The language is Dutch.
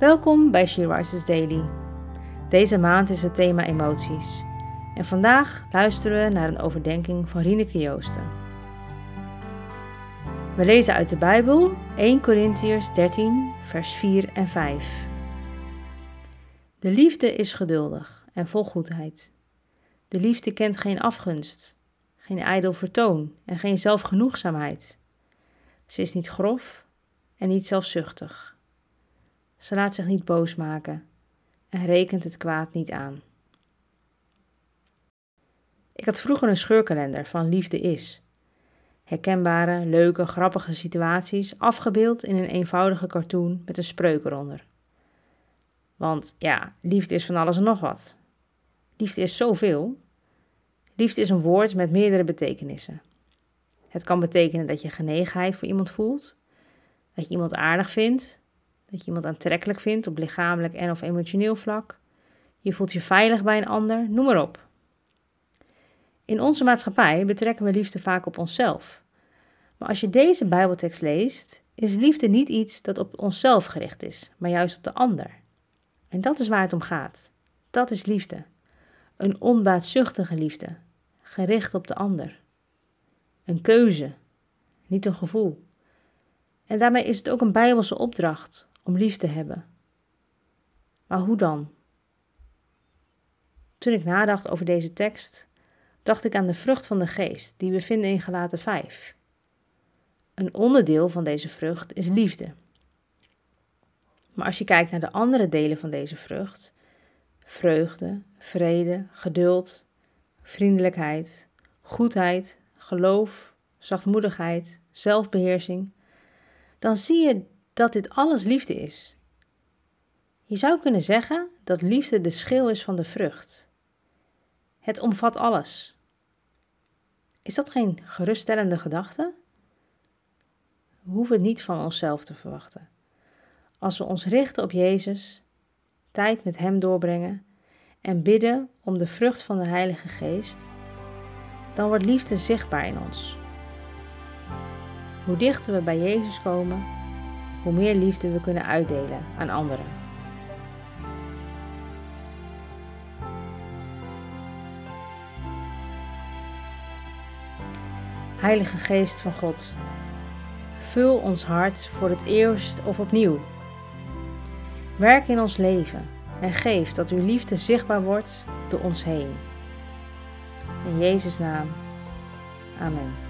Welkom bij She Rises Daily. Deze maand is het thema emoties. En vandaag luisteren we naar een overdenking van Rieneke Joosten. We lezen uit de Bijbel 1 Corinthiërs 13, vers 4 en 5. De liefde is geduldig en vol goedheid. De liefde kent geen afgunst, geen ijdel vertoon en geen zelfgenoegzaamheid. Ze is niet grof en niet zelfzuchtig. Ze laat zich niet boos maken en rekent het kwaad niet aan. Ik had vroeger een scheurkalender van Liefde is. Herkenbare, leuke, grappige situaties afgebeeld in een eenvoudige cartoon met een spreuk eronder. Want ja, liefde is van alles en nog wat. Liefde is zoveel. Liefde is een woord met meerdere betekenissen. Het kan betekenen dat je genegenheid voor iemand voelt, dat je iemand aardig vindt, dat je iemand aantrekkelijk vindt op lichamelijk en of emotioneel vlak. Je voelt je veilig bij een ander, noem maar op. In onze maatschappij betrekken we liefde vaak op onszelf. Maar als je deze Bijbeltekst leest, is liefde niet iets dat op onszelf gericht is, maar juist op de ander. En dat is waar het om gaat. Dat is liefde. Een onbaatzuchtige liefde, gericht op de ander. Een keuze, niet een gevoel. En daarmee is het ook een bijbelse opdracht om lief te hebben. Maar hoe dan? Toen ik nadacht over deze tekst, dacht ik aan de vrucht van de geest die we vinden in Galaten 5. Een onderdeel van deze vrucht is liefde. Maar als je kijkt naar de andere delen van deze vrucht, vreugde, vrede, geduld, vriendelijkheid, goedheid, geloof, zachtmoedigheid, zelfbeheersing, dan zie je dat dit alles liefde is. Je zou kunnen zeggen dat liefde de schil is van de vrucht. Het omvat alles. Is dat geen geruststellende gedachte? We hoeven het niet van onszelf te verwachten. Als we ons richten op Jezus, tijd met Hem doorbrengen en bidden om de vrucht van de Heilige Geest, dan wordt liefde zichtbaar in ons. Hoe dichter we bij Jezus komen, hoe meer liefde we kunnen uitdelen aan anderen. Heilige Geest van God, vul ons hart voor het eerst of opnieuw. Werk in ons leven en geef dat uw liefde zichtbaar wordt door ons heen. In Jezus' naam. Amen.